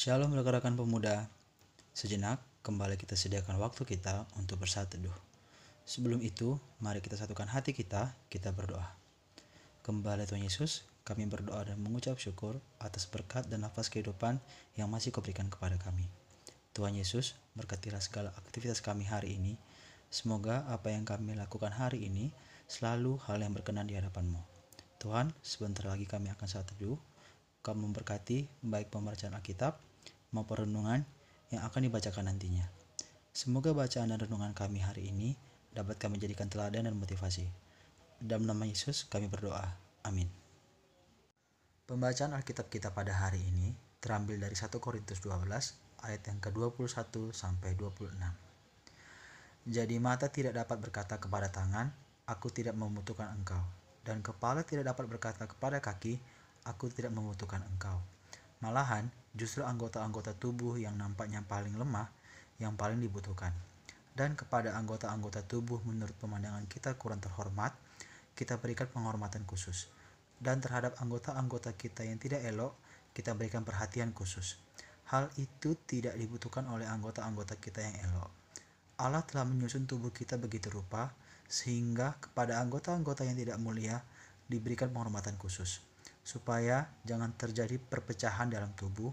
Shalom rekan-rekan pemuda. Sejenak kembali kita sediakan waktu kita untuk bersatu teduh. Sebelum itu, mari kita satukan hati kita, kita berdoa. Kembali Tuhan Yesus, kami berdoa dan mengucap syukur atas berkat dan nafas kehidupan yang masih kau berikan kepada kami. Tuhan Yesus, berkatilah segala aktivitas kami hari ini. Semoga apa yang kami lakukan hari ini selalu hal yang berkenan di hadapan-Mu. Tuhan, sebentar lagi kami akan saat teduh. Kau memberkati baik pembacaan Alkitab maupun renungan yang akan dibacakan nantinya. Semoga bacaan dan renungan kami hari ini dapat kami jadikan teladan dan motivasi. Dalam nama Yesus kami berdoa. Amin. Pembacaan Alkitab kita pada hari ini terambil dari 1 Korintus 12 ayat yang ke-21 sampai 26. Jadi mata tidak dapat berkata kepada tangan, aku tidak membutuhkan engkau, dan kepala tidak dapat berkata kepada kaki, aku tidak membutuhkan engkau. Malahan, justru anggota-anggota tubuh yang nampaknya paling lemah yang paling dibutuhkan. Dan kepada anggota-anggota tubuh menurut pemandangan kita kurang terhormat, kita berikan penghormatan khusus. Dan terhadap anggota-anggota kita yang tidak elok, kita berikan perhatian khusus. Hal itu tidak dibutuhkan oleh anggota-anggota kita yang elok. Allah telah menyusun tubuh kita begitu rupa, sehingga kepada anggota-anggota yang tidak mulia diberikan penghormatan khusus supaya jangan terjadi perpecahan dalam tubuh,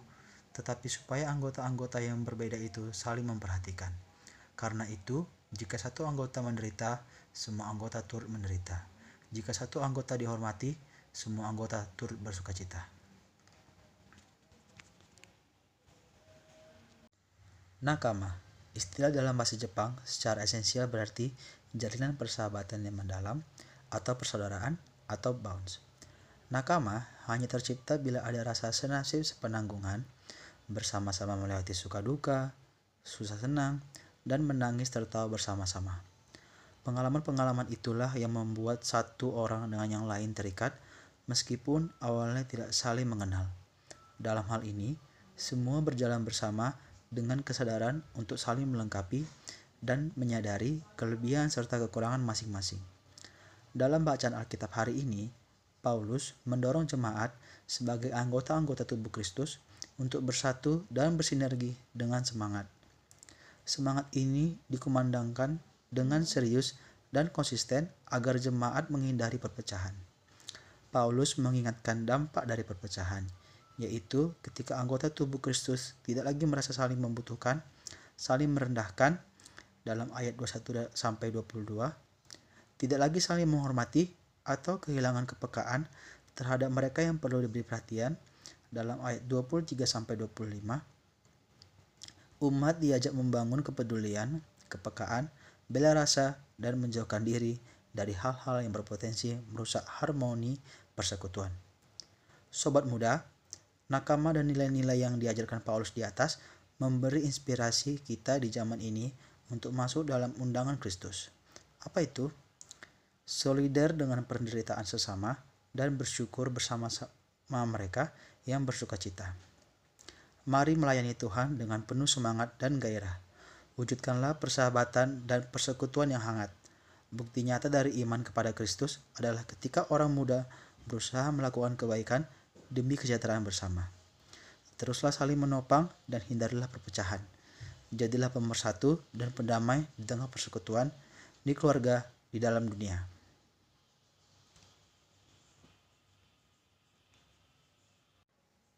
tetapi supaya anggota-anggota yang berbeda itu saling memperhatikan. Karena itu, jika satu anggota menderita, semua anggota turut menderita. Jika satu anggota dihormati, semua anggota turut bersuka cita. Nakama, istilah dalam bahasa Jepang secara esensial berarti jalinan persahabatan yang mendalam atau persaudaraan atau bonds. Nakama hanya tercipta bila ada rasa senasib sepenanggungan, bersama-sama melewati suka duka, susah senang, dan menangis tertawa bersama-sama. Pengalaman-pengalaman itulah yang membuat satu orang dengan yang lain terikat, meskipun awalnya tidak saling mengenal. Dalam hal ini, semua berjalan bersama dengan kesadaran untuk saling melengkapi dan menyadari kelebihan serta kekurangan masing-masing. Dalam bacaan Alkitab hari ini, Paulus mendorong jemaat sebagai anggota-anggota tubuh Kristus untuk bersatu dan bersinergi dengan semangat. Semangat ini dikumandangkan dengan serius dan konsisten agar jemaat menghindari perpecahan. Paulus mengingatkan dampak dari perpecahan, yaitu ketika anggota tubuh Kristus tidak lagi merasa saling membutuhkan, saling merendahkan dalam ayat 21 sampai 22, tidak lagi saling menghormati atau kehilangan kepekaan terhadap mereka yang perlu diberi perhatian dalam ayat 23 sampai 25 umat diajak membangun kepedulian, kepekaan, bela rasa dan menjauhkan diri dari hal-hal yang berpotensi merusak harmoni persekutuan. Sobat muda, nakama dan nilai-nilai yang diajarkan Paulus di atas memberi inspirasi kita di zaman ini untuk masuk dalam undangan Kristus. Apa itu? Solidar dengan penderitaan sesama, dan bersyukur bersama-sama mereka yang bersuka cita. Mari melayani Tuhan dengan penuh semangat dan gairah. Wujudkanlah persahabatan dan persekutuan yang hangat. Bukti nyata dari iman kepada Kristus adalah ketika orang muda berusaha melakukan kebaikan demi kesejahteraan bersama. Teruslah saling menopang dan hindarilah perpecahan. Jadilah pemersatu dan pendamai di tengah persekutuan, di keluarga, di dalam dunia.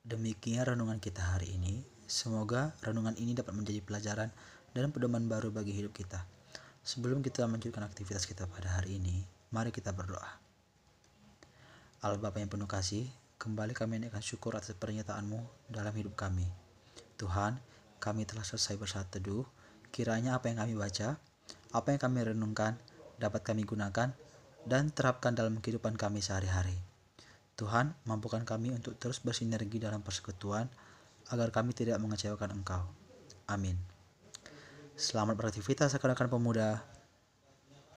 Demikian renungan kita hari ini. Semoga renungan ini dapat menjadi pelajaran dan pedoman baru bagi hidup kita. Sebelum kita melanjutkan aktivitas kita pada hari ini, mari kita berdoa. Allah Bapa yang penuh kasih, kembali kami naikkan syukur atas pernyataan-Mu dalam hidup kami. Tuhan, kami telah selesai bersatu teduh. Kiranya apa yang kami baca, apa yang kami renungkan, dapat kami gunakan dan terapkan dalam kehidupan kami sehari-hari. Tuhan, mampukan kami untuk terus bersinergi dalam persekutuan agar kami tidak mengecewakan Engkau. Amin. Selamat beraktivitas rekan-rekan pemuda.